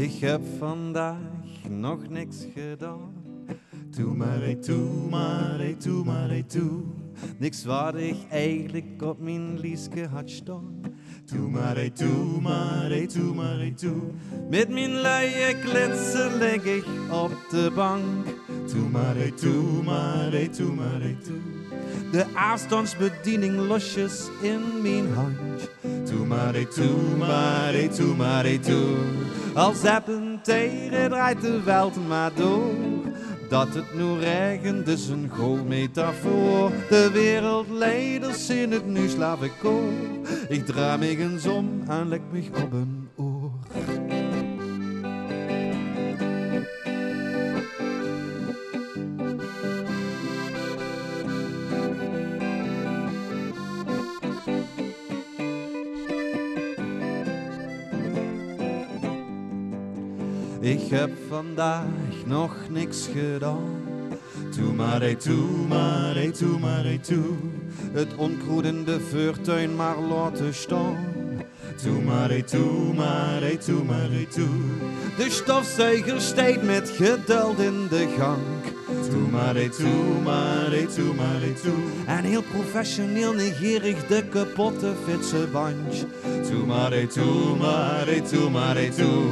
Ik heb vandaag nog niks gedaan. Doe maar, hey, toe maar, toe maar, hey, toe. Niks wat ik eigenlijk op mijn lieske had staan. Doe maar, hey, toe maar, toe maar, hey, toe. Met mijn luie klitsen lig ik op de bank. Doe maar, hey, toe maar, toe maar, hey, toe. De afstandsbediening losjes in mijn hand. Doe maar, hey, toe maar, toe maar, hey, toe. Als appen tegen draait de welt maar door. Dat het nu regent is een goal metafoor. De wereldleiders in het nu slaap ik koor. Ik draai me eens om en lek me op een oor. Ik heb vandaag nog niks gedaan. Doe maar, hey, toe maar, toe maar, toe. Het onkroedende vuurtuin maar laten staan. Doe maar, hey, toe maar, hey, toe maar, toe. De stofzuiger steekt met geduld in de gang. En heel professioneel negerig de kapotte fietsenbandje. Doe maar, hey, toe maar, toe maar, toe.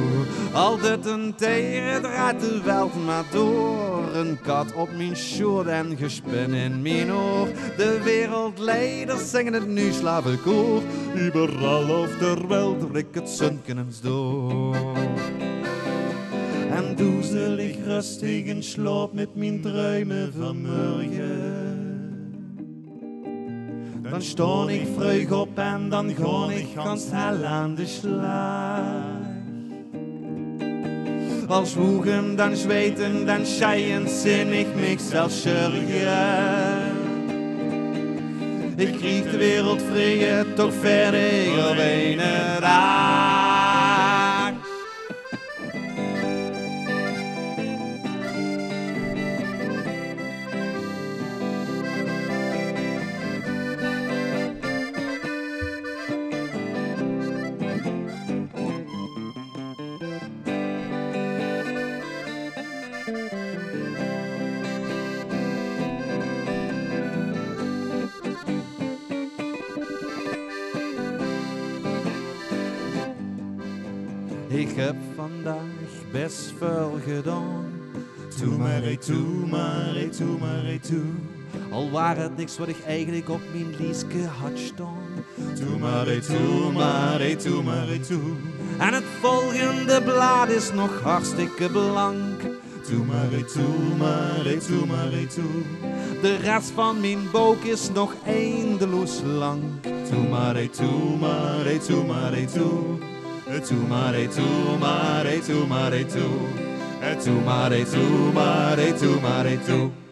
Altijd een tegen draait de welt maar door. Een kat op mijn short en gespin in mijn oor. De wereldleiders zingen het nu slavenkoor. Überal op der Welt rikt het sunken eens door. En doezelig rustig in slaap met mijn druimen van morgen. Dan sta ik vroeg op en dan ga ik gans hel aan de slag. Als woegen, dan zweten, dan scheien, zin ik mich zelfs zorgen. Ik krieg de wereld vrije, toch verder op een dag. Ik heb vandaag best veel gedaan. Doe maar, hey, toe maar, toe maar, toe. Al waren het niks wat ik eigenlijk op mijn lieske had staan. Doe maar, hey, toe maar, toe maar, toe. En het volgende blad is nog hartstikke blank. Doe maar, hey, toe maar, toe maar, toe. De rest van mijn boek is nog eindeloos lang. Toe maar, hey, toe maar, toe. Toe maar, toe maar, hey, toe maar, hey, toe. Toe maar,